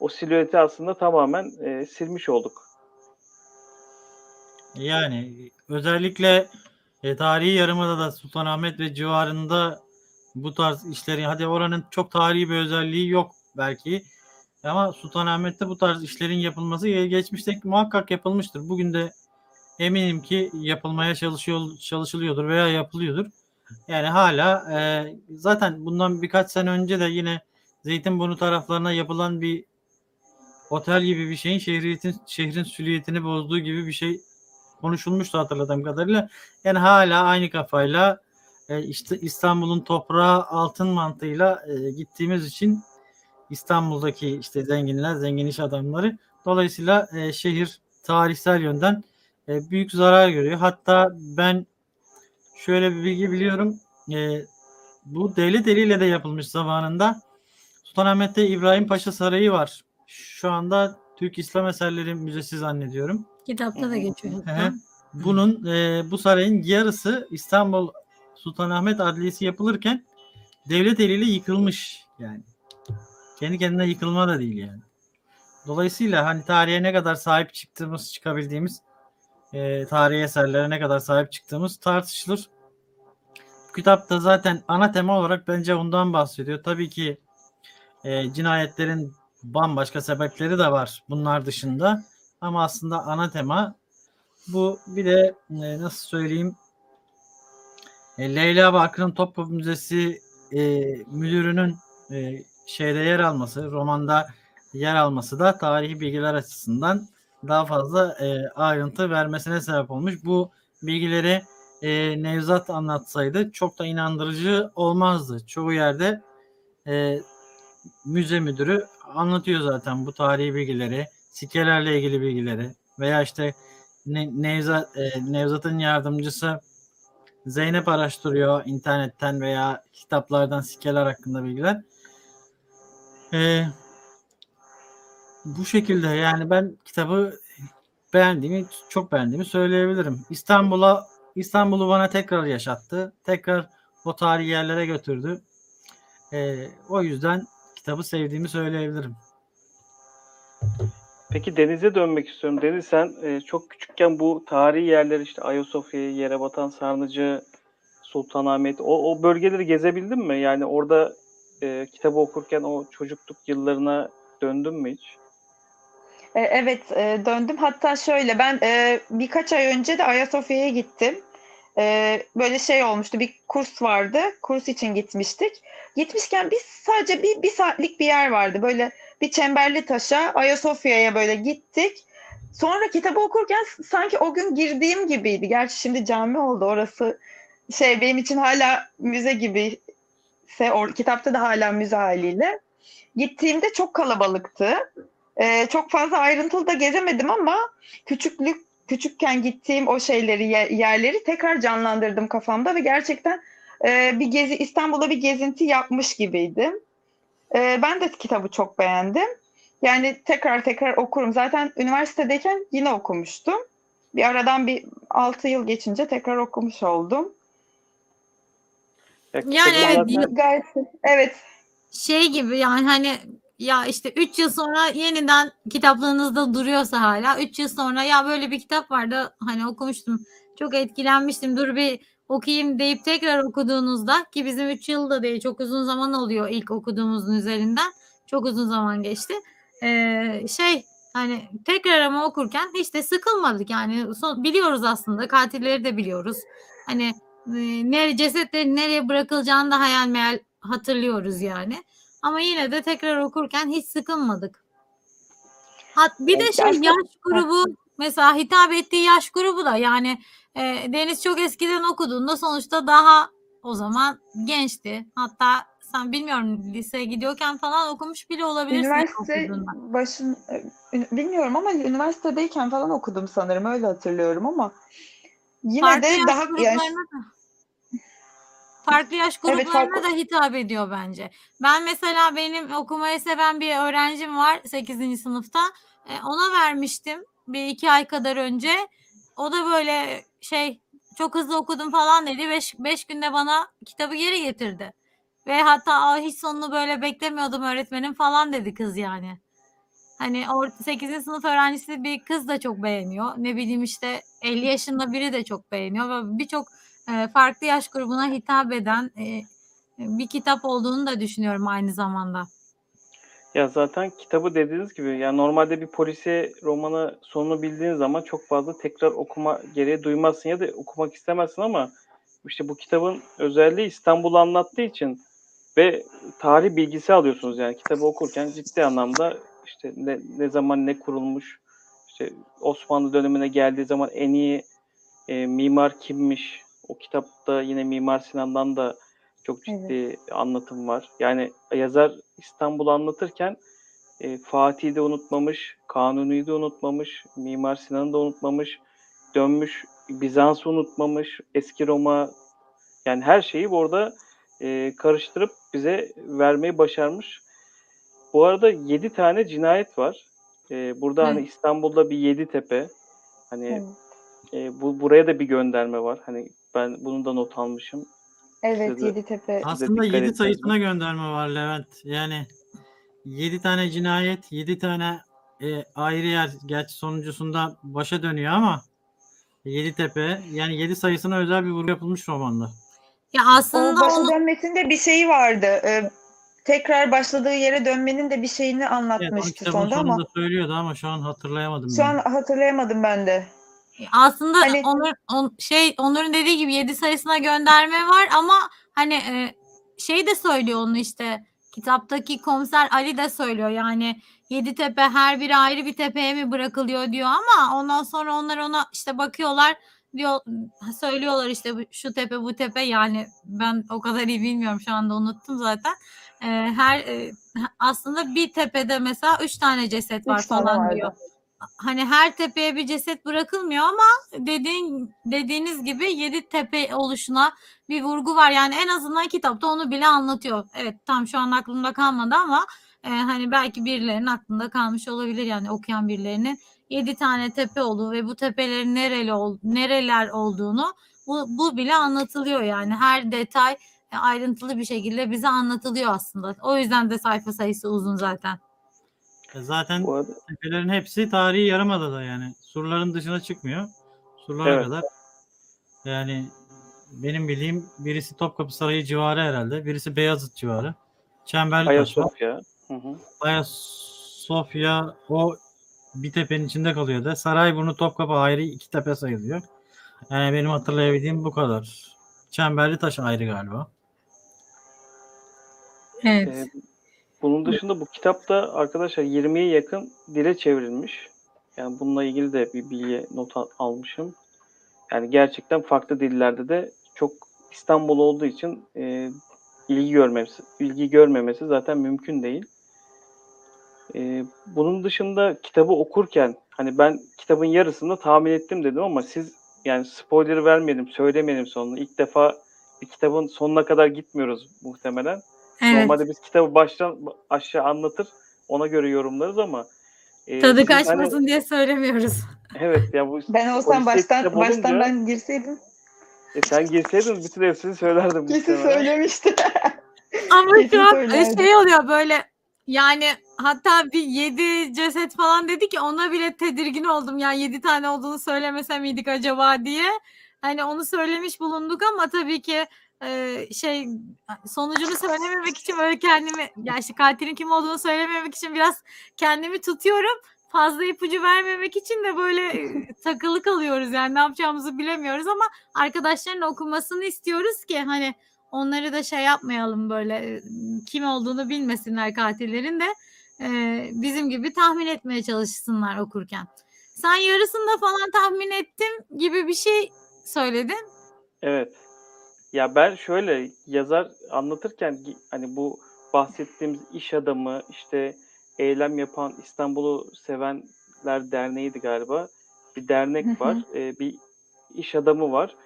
O silüeti aslında tamamen e, silmiş olduk. Yani özellikle e, tarihi yarımada Sultanahmet ve civarında bu tarz işleri hadi oranın çok tarihi bir özelliği yok belki. Ama Sultanahmet'te bu tarz işlerin yapılması geçmişte muhakkak yapılmıştır. Bugün de eminim ki yapılmaya çalışıyor çalışılıyordur veya yapılıyordur. Yani hala e, zaten bundan birkaç sene önce de yine Zeytinburnu taraflarına yapılan bir otel gibi bir şeyin şehriyetin şehrin süliyetini bozduğu gibi bir şey konuşulmuştu hatırladığım kadarıyla. Yani hala aynı kafayla e, işte İstanbul'un toprağı altın mantığıyla e, gittiğimiz için İstanbul'daki işte zenginler, zengin iş adamları dolayısıyla e, şehir tarihsel yönden e, büyük zarar görüyor. Hatta ben şöyle bir bilgi biliyorum. E, bu devlet eliyle de yapılmış zamanında. Sultanahmet'te İbrahim Paşa Sarayı var. Şu anda Türk İslam Eserleri Müzesi zannediyorum. Kitapta da geçiyor. Bunun e, bu sarayın yarısı İstanbul Sultanahmet Adliyesi yapılırken devlet eliyle yıkılmış yani. Kendi kendine yıkılma da değil yani. Dolayısıyla hani tarihe ne kadar sahip çıktığımız, çıkabildiğimiz e, tarihi eserlere ne kadar sahip çıktığımız tartışılır. Bu kitapta zaten ana tema olarak bence ondan bahsediyor. Tabii ki e, cinayetlerin bambaşka sebepleri de var bunlar dışında. Ama aslında ana tema bu. Bir de e, nasıl söyleyeyim e, Leyla Bakır'ın Topkapı Müzesi e, müdürünün e, şeyde yer alması, romanda yer alması da tarihi bilgiler açısından daha fazla e, ayrıntı vermesine sebep olmuş. Bu bilgileri e, Nevzat anlatsaydı çok da inandırıcı olmazdı. Çoğu yerde e, müze müdürü anlatıyor zaten bu tarihi bilgileri, sikkelerle ilgili bilgileri veya işte Ne- Nevzat, e, Nevzat'ın yardımcısı Zeynep araştırıyor internetten veya kitaplardan sikkeler hakkında bilgiler. E, bu şekilde yani ben kitabı beğendiğimi çok beğendiğimi söyleyebilirim. İstanbul'a İstanbul'u bana tekrar yaşattı. Tekrar o tarihi yerlere götürdü. E, o yüzden kitabı sevdiğimi söyleyebilirim. Peki Deniz'e dönmek istiyorum. Deniz sen e, çok küçükken bu tarihi yerler işte Ayasofya, Yerebatan, Sarnıcı, Sultanahmet o, o bölgeleri gezebildin mi? Yani orada e, kitabı okurken o çocukluk yıllarına döndün mü hiç? E, Evet, e, döndüm. Hatta şöyle ben e, birkaç ay önce de Ayasofya'ya gittim. Böyle şey olmuştu, bir kurs vardı. Kurs için gitmiştik. Gitmişken biz sadece bir, bir saatlik bir yer vardı. Böyle bir çemberli taşa Ayasofya'ya böyle gittik. Sonra kitabı okurken sanki o gün girdiğim gibiydi. Gerçi şimdi cami oldu orası. Şey benim için hala müze gibi. Or, kitapta da hala müze haliyle. Gittiğimde çok kalabalıktı. Ee, çok fazla ayrıntılı da gezemedim ama küçüklük küçükken gittiğim o şeyleri ye- yerleri tekrar canlandırdım kafamda ve gerçekten e, bir gezi İstanbul'a bir gezinti yapmış gibiydim. Ee, ben de kitabı çok beğendim. Yani tekrar tekrar okurum. Zaten üniversitedeyken yine okumuştum. Bir aradan bir 6 yıl geçince tekrar okumuş oldum. Ya, Yani evet, zaten- Gayet evet şey gibi yani hani ya işte 3 yıl sonra yeniden kitaplığınızda duruyorsa hala 3 yıl sonra ya böyle bir kitap vardı hani okumuştum çok etkilenmiştim dur bir okuyayım deyip tekrar okuduğunuzda ki bizim 3 yıl da değil çok uzun zaman oluyor ilk okuduğumuzun üzerinden çok uzun zaman geçti Ee, şey hani tekrar ama okurken hiç de sıkılmadık yani son, biliyoruz aslında katilleri de biliyoruz hani e, nere cesetlerin nereye bırakılacağını da hayal meyal hatırlıyoruz yani. Ama yine de tekrar okurken hiç sıkılmadık. Hat bir de şey yaş grubu mesela hitap ettiği yaş grubu da yani e, Deniz çok eskiden okuduğunda sonuçta daha o zaman gençti. Hatta sen bilmiyorum liseye gidiyorken falan okumuş bile olabilirsin. Üniversite okuduğunda. başın e, bilmiyorum ama üniversitedeyken falan okudum sanırım öyle hatırlıyorum ama yine Farklı de yaş daha gruplarına da farklı yaş Evet, gruplarına farklı- da hitap ediyor bence. Ben mesela benim okumayı seven bir öğrencim var 8. sınıfta. E, ona vermiştim bir iki ay kadar önce. O da böyle şey çok hızlı okudum falan dedi. 5 günde bana kitabı geri getirdi. Ve hatta "Aa, hiç sonunu böyle beklemiyordum öğretmenim falan dedi kız yani. Hani o 8. sınıf öğrencisi bir kız da çok beğeniyor. Ne bileyim işte 50 yaşında biri de çok beğeniyor ve birçok e, farklı yaş grubuna hitap eden e, bir kitap olduğunu da düşünüyorum aynı zamanda. Ya zaten kitabı dediğiniz gibi yani normalde bir polisiye romanı sonunu bildiğin zaman çok fazla tekrar okuma gereği duymazsın ya da okumak istemezsin ama işte bu kitabın özelliği İstanbul'u anlattığı için ve tarih bilgisi alıyorsunuz. Yani kitabı okurken ciddi anlamda işte ne, ne zaman ne kurulmuş işte Osmanlı dönemine geldiği zaman en iyi e, mimar kimmiş? O kitapta yine Mimar Sinan'dan da çok ciddi anlatım var. Yani yazar İstanbul'u anlatırken e, Fatih'i de unutmamış, Kanuni'yi de unutmamış, Mimar Sinan'ı da unutmamış, dönmüş Bizans'ı unutmamış, eski Roma yani her şeyi burada e, karıştırıp bize vermeyi başarmış. Bu arada 7 tane cinayet var. E, burada hani Evet. İstanbul'da bir Yeditepe. Hani Evet. e, bu buraya da bir gönderme var. Hani ben bunu da not almışım. Evet Size- Yeditepe. Aslında dikkat 7 etmez sayısına gönderme var Levent. Yani 7 tane cinayet, 7 tane e, ayrı yer. Gerçi sonuncusunda başa dönüyor ama Yeditepe yani 7 sayısına özel bir vurgu yapılmış romanda. Ya O aslında başa onu dönmesinde bir şeyi vardı. Ee, tekrar başladığı yere dönmenin de bir şeyini Evet, onu anlatmıştı kitabın sonunda ama söylüyordu ama şu an hatırlayamadım. şu ben. an hatırlayamadım ben de. Aslında Hani- Onur on, şey Onur'un dediği gibi 7 sayısına gönderme var ama hani e, şey de söylüyor onu işte kitaptaki komiser Ali de söylüyor yani Yeditepe her biri ayrı bir tepeye mi bırakılıyor diyor ama ondan sonra onlar ona işte bakıyorlar diyor söylüyorlar işte şu tepe bu tepe yani ben o kadar iyi bilmiyorum şu anda unuttum zaten. E, her e, aslında bir tepede mesela üç tane ceset var Üç falan vardı. diyor hani her tepeye bir ceset bırakılmıyor ama dediğin dediğiniz gibi yedi tepe oluşuna bir vurgu var. Yani en azından kitapta onu bile anlatıyor. Evet tam şu an aklımda kalmadı ama e, hani belki birilerinin aklında kalmış olabilir yani okuyan birilerinin yedi tane tepe olduğu ve bu tepelerin nereli ol, nereler olduğunu bu, bu bile anlatılıyor yani her detay e, ayrıntılı bir şekilde bize anlatılıyor aslında. O yüzden de sayfa sayısı uzun zaten. E, Zaten Bu arada tepelerin hepsi tarihi yarımadada yani. Surların dışına çıkmıyor. Surlara Evet. kadar. Yani benim bildiğim birisi Topkapı Sarayı civarı herhalde. Birisi Beyazıt civarı. Çemberli. Ayasofya. Hı hı. Ayasofya o bir tepenin içinde kalıyor da. Sarayburnu Topkapı ayrı iki tepe sayılıyor. Yani benim hatırlayabildiğim bu kadar. Çemberli taş ayrı galiba. Evet. Ee, bunun dışında bu kitapta arkadaşlar 20'ye yakın dile çevrilmiş. Yani bununla ilgili de bir bilgi not al- almışım. Yani gerçekten farklı dillerde de çok İstanbul olduğu için e, ilgi görmemesi, ilgi görmemesi zaten mümkün değil. E, bunun dışında kitabı okurken hani ben kitabın yarısını tahmin ettim dedim ama siz yani spoiler vermedim, söylemedim sonunu. İlk defa bir kitabın sonuna kadar gitmiyoruz muhtemelen. Evet. Normalde biz kitabı baştan aşağı anlatır, ona göre yorumlarız ama e, Tadı siz hani- kaçmasın diye söylemiyoruz. evet ya bu Ben olsam baştan kitap baştan olunca- ben girseydim e, sen girseydin bütün hepsini söylerdim. kesin söylemişti. Ama Kesin şu an söylerdim. şey oluyor böyle yani hatta bir yedi ceset falan dedi ki ona bile tedirgin oldum. Ya yedi tane olduğunu söylemese miydik acaba diye. Hani onu söylemiş bulunduk ama tabii ki e, şey sonucunu söylememek için böyle kendimi ya işte katilin kim olduğunu söylememek için biraz kendimi tutuyorum. Fazla ipucu vermemek için de böyle takılı kalıyoruz yani ne yapacağımızı bilemiyoruz ama arkadaşların okumasını istiyoruz ki hani onları da şey yapmayalım böyle kim olduğunu bilmesinler katillerin de e, bizim gibi tahmin etmeye çalışsınlar okurken. Sen yarısında falan tahmin ettim gibi bir şey söyledin. Evet. Ya ben şöyle yazar anlatırken hani bu bahsettiğimiz iş adamı işte eylem yapan İstanbul'u sevenler derneğiydi galiba. Bir dernek var. e, bir iş adamı var.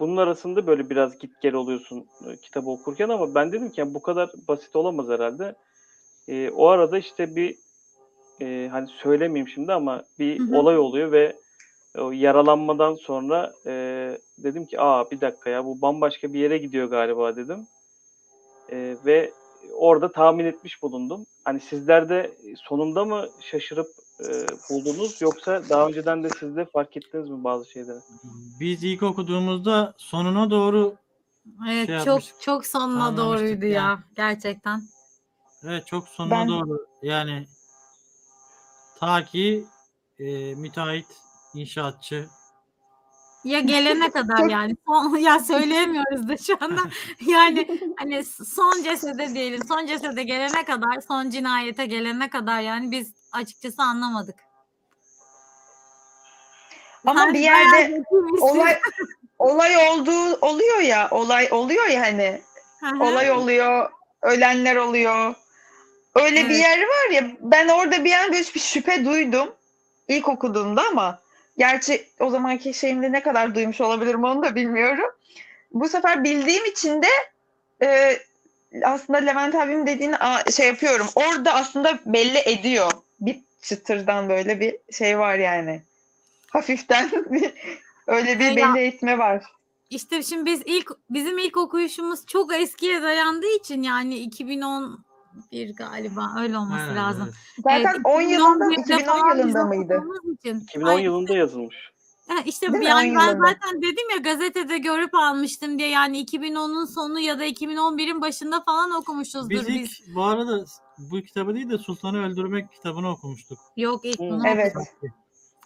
Bunun arasında böyle biraz git gel oluyorsun e, kitabı okurken ama ben dedim ki yani bu kadar basit olamaz herhalde. E, o arada işte bir e, hani söylemeyeyim şimdi ama bir olay oluyor ve o yaralanmadan sonra e, dedim ki aa bir dakika ya bu bambaşka bir yere gidiyor galiba dedim. E, ve orada tahmin etmiş bulundum. Hani sizler de sonunda mı şaşırıp e, buldunuz yoksa daha önceden de siz de fark ettiniz mi bazı şeyleri? Biz ilk okuduğumuzda sonuna doğru Evet Şey çok yapmıştık, çok sonuna doğruydu yani. ya gerçekten. Evet çok sonuna Ben- doğru yani ta ki e, müteahhit, inşaatçı Ya gelene kadar yani. Son, ya söyleyemiyoruz da şu anda. Yani hani son cesede diyelim. Son cesede gelene kadar, son cinayete gelene kadar yani biz açıkçası anlamadık. Ama Sen bir bayağı yerde olay olay olduğu oluyor ya olay oluyor ya hani olay oluyor ölenler oluyor öyle bir Evet. yer var ya ben orada bir an böyle bir şüphe duydum ilk okuduğumda ama gerçi o zamanki şeyimde ne kadar duymuş olabilirim onu da bilmiyorum. Bu sefer bildiğim için de e, aslında Levent abim dediğini şey yapıyorum. Orada aslında belli ediyor. Bir çıtırdan böyle bir şey var yani. Hafiften öyle bir Ya- belli etme var. İşte şimdi biz ilk bizim ilk okuyuşumuz çok eskiye dayandığı için yani 2011 galiba öyle olması Aynen, lazım. evet. Zaten Evet, 10 yılında 2011'de 2010 falan biz yılında mıydı? okuduğumuz Için. 2010 Ay, yılında yazılmış. Ha, işte Değil yani 10 ben yılında. zaten dedim ya gazetede görüp almıştım diye yani 2010'un sonu ya da 2011'in başında falan okumuşuzdur Biz biz. ilk bu arada bu kitabı değil de Sultan'ı Öldürmek kitabını okumuştuk. Yok ilk Hı. bunu Evet. okuduk.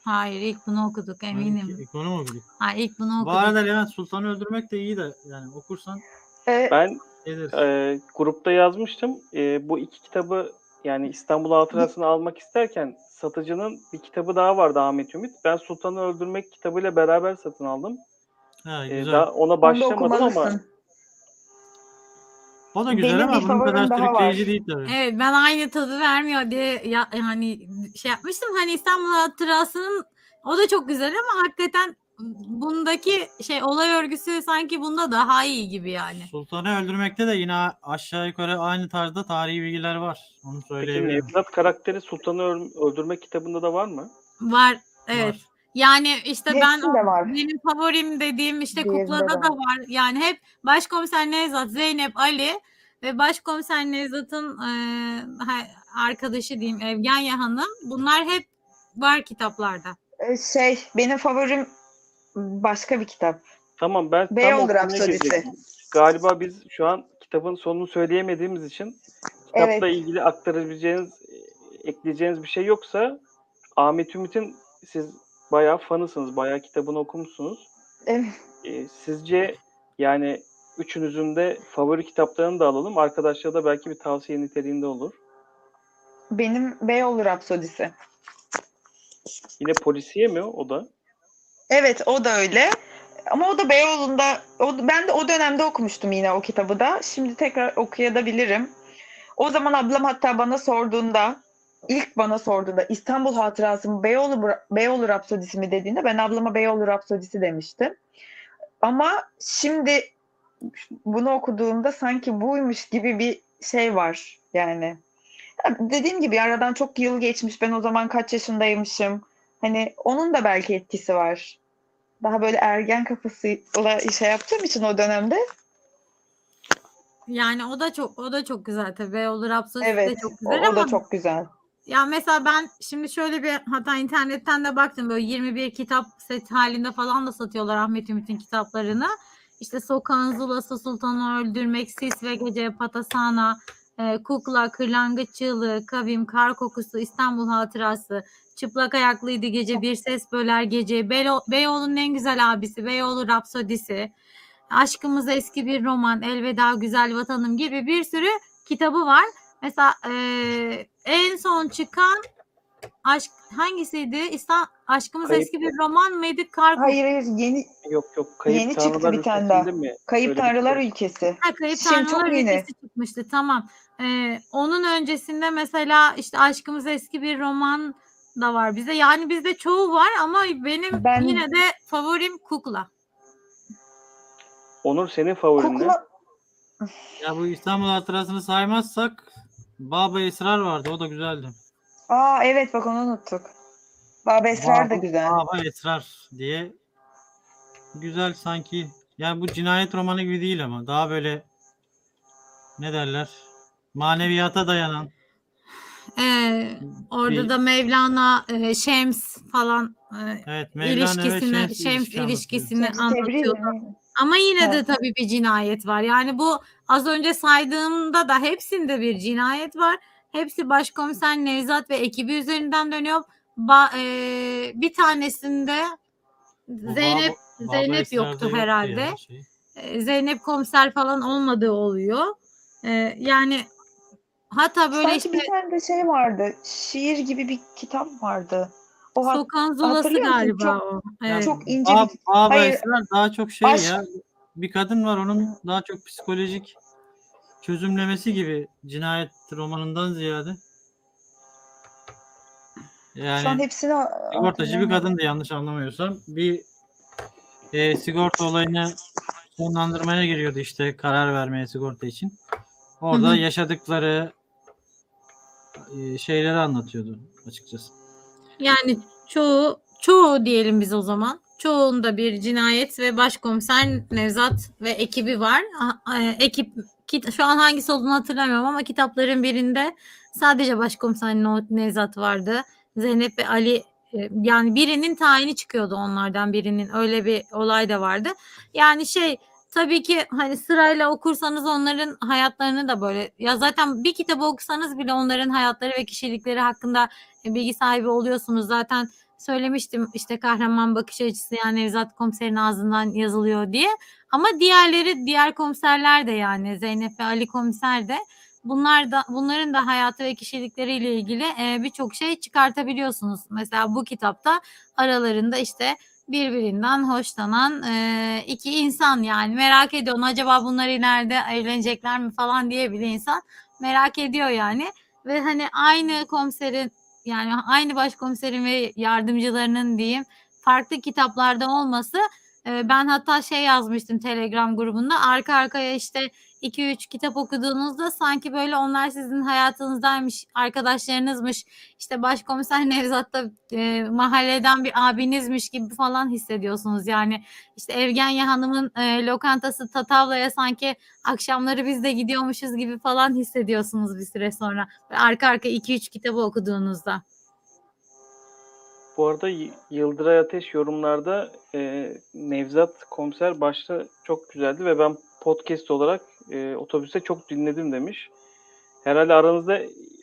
Hayır ilk bunu okuduk eminim. İlk, ilk onu mu okuduk? Hayır ilk bunu Bu okuduk. arada Levent Sultan'ı Öldürmek de iyi de yani okursan Ee, Ben. E, grupta yazmıştım. E, bu iki kitabı yani İstanbul Hatırası'nı almak isterken satıcının bir kitabı daha vardı Ahmet Ümit. Ben Sultan'ı Öldürmek kitabıyla beraber satın aldım. Ha, E, güzel. daha ona başlamadım ama o da güzel benim ama bunun kadar sürükleyici değil tabii. Evet ben aynı tadı vermiyor diye ya, hani şey yapmıştım. Hani İstanbul Hatırası'nın o da çok güzel ama hakikaten bundaki şey olay örgüsü sanki bunda daha iyi gibi yani. Sultan'ı Öldürmek'te de yine aşağı yukarı aynı tarzda tarihi bilgiler var. Onu peki söyleyebilirim. Nevzat karakteri Sultan'ı Öl- Öldürmek kitabında da var mı? Var evet. Var. Yani işte ben Hepsinde var. benim favorim dediğim işte Diğerinde kuklada de da var. Yani hep Başkomiser Nevzat, Zeynep, Ali ve Başkomiser Nevzat'ın e, ha- arkadaşı diyeyim Evgenya Hanım. Bunlar hep var kitaplarda. Ee, şey benim favorim başka bir kitap. Tamam ben tam Beyoğlu okumaya Rapsodisi. Galiba biz şu an kitabın sonunu söyleyemediğimiz için kitapla Evet. ilgili aktarabileceğiniz, ekleyeceğiniz bir şey yoksa Ahmet Ümit'in siz bayağı fanısınız, bayağı kitabını okumuşsunuz. Evet. E, sizce yani üçünüzün de favori kitaplarını da alalım. Arkadaşlara da belki bir tavsiye niteliğinde olur. Benim Beyoğlu Rapsodisi. Yine polisiye mi o da? Evet o da öyle. Ama o da Beyoğlu'nda o, ben de o dönemde okumuştum yine o kitabı da. Şimdi tekrar okuyabilirim. O zaman ablam hatta bana sorduğunda ilk bana sorduğunda İstanbul Hatırası mı Beyoğlu, Beyoğlu Rapsodisi mi dediğinde ben ablama Beyoğlu Rapsodisi demiştim. Ama şimdi bunu okuduğumda sanki buymuş gibi bir şey var yani. Ya Dediğim gibi aradan çok yıl geçmiş. Ben o zaman kaç yaşındaymışım. Hani onun da belki etkisi var. Daha böyle ergen kafasıyla şey yaptığım için o dönemde. Yani o da çok o da çok güzel tabii. Beyoğlu Rapsodisi Evet. de çok O, güzel o ama da çok güzel. Ya mesela ben şimdi şöyle bir hatta internetten de baktım böyle 21 kitap set halinde falan da satıyorlar Ahmet Ümit'in kitaplarını. İşte Sokağın Zulası, Sultanı Öldürmek, Sis ve Gece, Patasana, e, Kukla, Kırlangıç Çığlığı, Kavim, Kar Kokusu, İstanbul Hatırası, Çıplak Ayaklıydı Gece, Bir Ses Böler Gece, Belo- Beyoğlu'nun en güzel abisi, Beyoğlu Rapsodisi, Aşkımız Eski Bir Roman, Elveda Güzel Vatanım gibi bir sürü kitabı var. Mesela eee, en son çıkan aşk hangisiydi? İstan Aşkımız Kayıp- eski bir roman mıydı? Kar Hayır hayır yeni Yok yok. Kayıp Yeni çıktı bir tane daha. mi? Kayıp Öyle Tanrılar kitap. Ülkesi. Ha, Kayıp Şimdi çok Tanrılar yeni. Ülkesi çıkmıştı. Tamam. Ee, onun öncesinde mesela işte Aşkımız eski bir roman da var bize. Yani bizde çoğu var ama benim Ben- yine de favorim Kukla. Onur senin favorin ne? Kukla Ya bu İstanbul Hatırası'nı saymazsak Baba Esrar vardı. O da güzeldi. Aa evet bak onu unuttuk. Baba Esrar da güzel. Baba Esrar diye güzel sanki. Yani bu cinayet romanı gibi değil ama daha böyle ne derler? Maneviyata dayanan. Ee, orada Bir- da Mevlana, e, Şems falan e, Evet, Mevlana ilişkisini, Şems Şems ilişki anlatıyor. ilişkisini mi? Ama yine de Evet. tabii bir cinayet var. Yani bu az önce saydığımda da hepsinde bir cinayet var. Hepsi başkomiser Nevzat ve ekibi üzerinden dönüyor. Ba- eee, bir tanesinde Zeynep Baba- Zeynep yoktu herhalde. şey. Ee, Zeynep komiser falan olmadığı oluyor. Ee, yani hatta böyle Sanki işte bir tane de şey vardı. Şiir gibi bir kitap vardı. O hatırlıyor musun? galiba Çok- o. Ya Evet. çok ince Baba, bir Hayır. Daha çok şey Aşk- ya. Bir kadın var onun daha çok psikolojik çözümlemesi gibi cinayet romanından ziyade. şu an Yani hepsini sigortacı bir kadındı yanlış anlamıyorsam. Bir e, sigorta olayını sonlandırmaya giriyordu işte karar vermeye sigorta için. Orada yaşadıkları e, şeyleri anlatıyordu açıkçası. Yani çoğu çoğu diyelim biz o zaman. Çoğunda bir cinayet ve başkomiser Nevzat ve ekibi var. A- e, Ekip şu an hangisi olduğunu hatırlamıyorum ama kitapların birinde sadece başkomiser Nevzat vardı. Zeynep ve Ali e, yani birinin tayini çıkıyordu onlardan birinin öyle bir olay da vardı. Yani şey tabii ki hani sırayla okursanız onların hayatlarını da böyle ya zaten bir kitabı okusanız bile onların hayatları ve kişilikleri hakkında e, bilgi sahibi oluyorsunuz. Zaten söylemiştim işte kahraman bakış açısı yani Nevzat komiserin ağzından yazılıyor diye. Ama diğerleri diğer komiserler de yani Zeynep ve Ali komiser de bunlar da bunların da hayatı ve kişilikleriyle ilgili e, birçok şey çıkartabiliyorsunuz. Mesela bu kitapta aralarında işte birbirinden hoşlanan e, iki insan yani. Merak ediyorsun acaba bunlar ileride evlenecekler mi falan diye bile insan merak ediyor yani. Ve hani aynı komiserin yani aynı başkomiserin ve yardımcılarının diyeyim farklı kitaplarda olması e, ben hatta şey yazmıştım Telegram grubunda arka arkaya işte 2-3 kitap okuduğunuzda sanki böyle onlar sizin hayatınızdaymış, arkadaşlarınızmış, işte başkomiser Nevzat da e, mahalleden bir abinizmiş gibi falan hissediyorsunuz. Yani işte Evgenya Hanım'ın e, lokantası Tatavla'ya sanki akşamları biz de gidiyormuşuz gibi falan hissediyorsunuz bir süre sonra. Arka arka 2-3 kitabı okuduğunuzda. Bu arada Yıldıray Ateş yorumlarda e, Nevzat komiser başta çok güzeldi ve ben podcast olarak e, otobüste çok dinledim demiş. Herhalde aranızda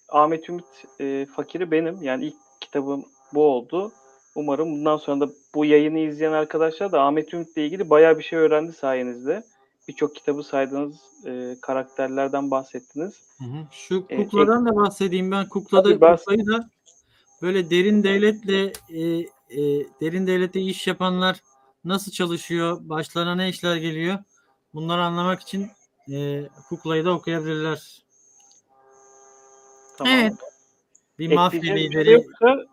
Ahmet Ümit e, Fakiri benim. Yani ilk kitabım bu oldu. Umarım bundan sonra da bu yayını izleyen arkadaşlar da Ahmet Ümit'le ilgili bayağı bir şey öğrendi sayenizde. Birçok kitabı saydınız, e, karakterlerden bahsettiniz. Hı hı. Şu E, kukladan da bahsedeyim ben. Kuklada Tabii bahs- kuklayı da böyle derin devletle e, e, derin devlette iş yapanlar nasıl çalışıyor, başlarına ne işler geliyor bunları anlamak için e, kuklayı da okuyabilirler. Tamam. Evet. Bir mafya şey lideri yoksa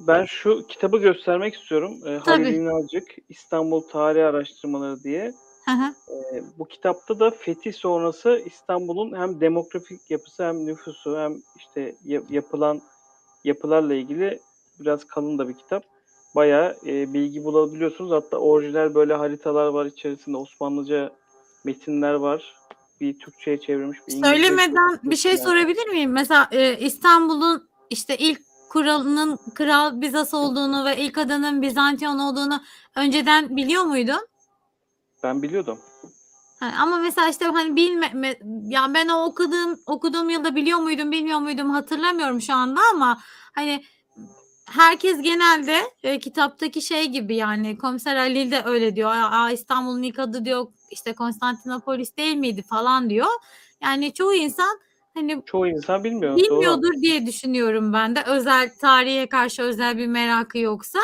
ben şu kitabı göstermek istiyorum. E. Halil İnalcık, İstanbul Tarih Araştırmaları diye. Hı hı. E, bu kitapta da fetih sonrası İstanbul'un hem demografik yapısı hem nüfusu hem işte ya- yapılan yapılarla ilgili biraz kalın da bir kitap. Bayağı e, bilgi bulabiliyorsunuz. Hatta orijinal böyle haritalar var içerisinde Osmanlıca metinler var. Bir Türkçe'ye çevrilmiş bir İngilizce Söylemeden bir şey sorabilir miyim? Mesela e, İstanbul'un işte ilk kralının kral Bizas olduğunu ve ilk adının Bizantiyon olduğunu önceden biliyor muydun? Ben biliyordum. Ha, ama mesela işte hani bilme me- ya ben o okuduğum okuduğum yılda biliyor muydum bilmiyor muydum hatırlamıyorum şu anda ama hani herkes genelde e, kitaptaki şey gibi yani komiser Halil de öyle diyor. Aa, İstanbul'un ilk adı diyor işte Konstantinopolis değil miydi falan diyor. Yani çoğu insan hani Çoğu insan bilmiyor. Doğru. bilmiyordur diye düşünüyorum ben de. Özel tarihe karşı özel bir merakı yoksa.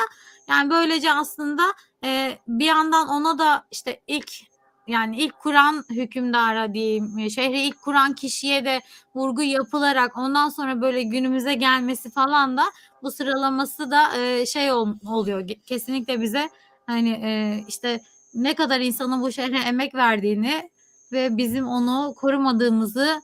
Yani böylece aslında e, bir yandan ona da işte ilk yani ilk kuran hükümdara diyeyim, e, şehri ilk kuran kişiye de vurgu yapılarak ondan sonra böyle günümüze gelmesi falan da bu sıralaması da e, şey ol- oluyor. Kesinlikle bize hani e, işte ne kadar insanın bu şehre emek verdiğini ve bizim onu korumadığımızı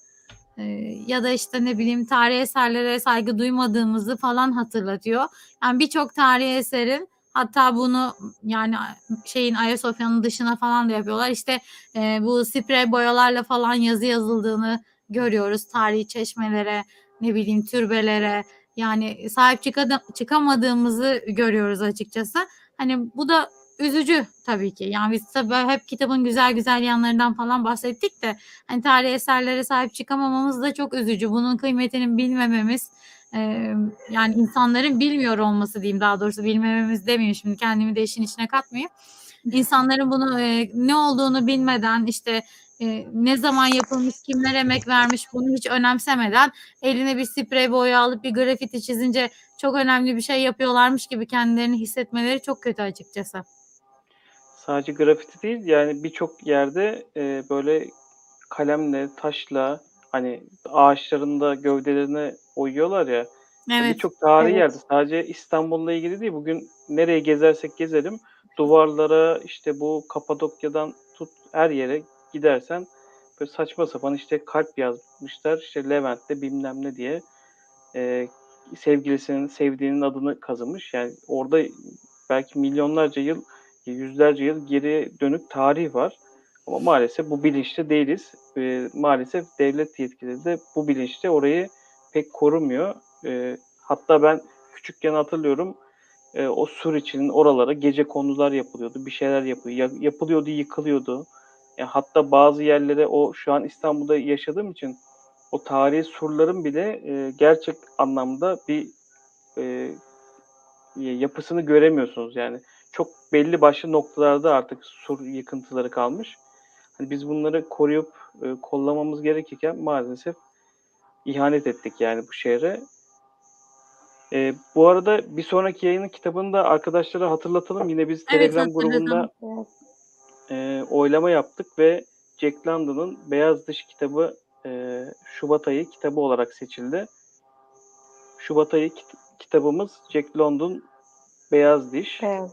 ya da işte ne bileyim tarihi eserlere saygı duymadığımızı falan hatırlatıyor. Yani birçok tarihi eserin hatta bunu yani şeyin Ayasofya'nın dışına falan da yapıyorlar. İşte e, bu sprey boyalarla falan yazı yazıldığını görüyoruz. Tarihi çeşmelere, ne bileyim türbelere yani sahip çıkada- çıkamadığımızı görüyoruz açıkçası. Hani bu da üzücü tabii ki. Yani biz tabii hep kitabın güzel güzel yanlarından falan bahsettik de hani tarihi eserlere sahip çıkamamamız da çok üzücü. Bunun kıymetini bilmememiz e, yani insanların bilmiyor olması diyeyim daha doğrusu bilmememiz demeyeyim şimdi kendimi de işin içine katmayayım. İnsanların bunu e, ne olduğunu bilmeden işte e, ne zaman yapılmış, kimler emek vermiş bunu hiç önemsemeden eline bir sprey boya alıp bir grafiti çizince çok önemli bir şey yapıyorlarmış gibi kendilerini hissetmeleri çok kötü açıkçası. Sadece grafiti değil yani birçok yerde e, böyle kalemle, taşla hani ağaçların da gövdelerine oyuyorlar ya. Evet. Birçok tarihi Evet. yerde sadece İstanbul'la ilgili değil. Bugün nereye gezersek gezelim duvarlara işte bu Kapadokya'dan tut her yere gidersen böyle saçma sapan işte kalp yazmışlar işte Levent'te bilmem ne diye e, sevgilisinin sevdiğinin adını kazımış. Yani orada belki milyonlarca yıl yüzlerce yıl geriye dönük tarih var. Ama maalesef bu bilinçte değiliz. E, maalesef devlet yetkilileri de bu bilinçte orayı pek korumuyor. E, hatta ben küçükken hatırlıyorum e, o sur içinin oralara gece konular yapılıyordu. Bir şeyler yapıyor. ya- yapılıyordu, yıkılıyordu. E, hatta bazı yerlere o şu an İstanbul'da yaşadığım için o tarihi surların bile e, gerçek anlamda bir e, yapısını göremiyorsunuz yani. Çok belli başlı noktalarda artık sur yıkıntıları kalmış. Hani biz bunları koruyup e, kollamamız gerekirken maalesef ihanet ettik yani bu şehre. E, bu arada bir sonraki yayının kitabını da arkadaşlara hatırlatalım. Yine biz Evet, Telegram grubunda. E, oylama yaptık ve Jack London'ın Beyaz Dış kitabı e, Şubat ayı kitabı olarak seçildi. Şubat ayı kit- kitabımız Jack London Beyaz Diş. Beyaz.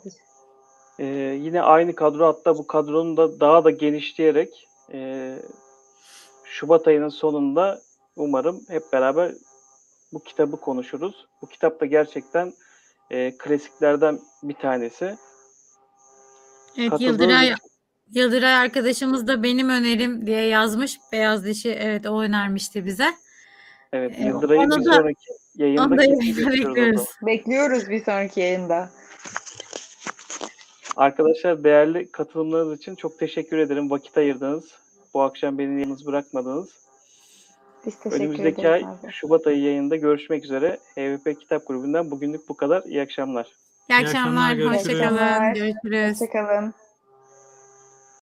E, yine aynı kadro hatta bu kadronun da daha da genişleyerek e, Şubat ayının sonunda umarım hep beraber bu kitabı konuşuruz. Bu kitap da gerçekten e, klasiklerden bir tanesi. Evet Yıldıray Yıldıray arkadaşımız da benim önerim diye yazmış. Beyaz dişi evet o önermişti bize. Evet, Ee, Yıldıray'ı bir sonraki yayında bekliyoruz bekliyoruz. bir sonraki yayında. Arkadaşlar değerli katılımlarınız için çok teşekkür ederim. Vakit ayırdınız. Bu akşam beni yalnız bırakmadınız. Biz teşekkür Önümüzdeki ay ederiz. abi. Şubat ayı yayında görüşmek üzere. HVP Kitap Grubu'ndan bugünlük bu kadar. İyi akşamlar. İyi akşamlar, akşamlar. görüşürüz. Hoşçakalın. Görüşürüz. Hoşçakalın.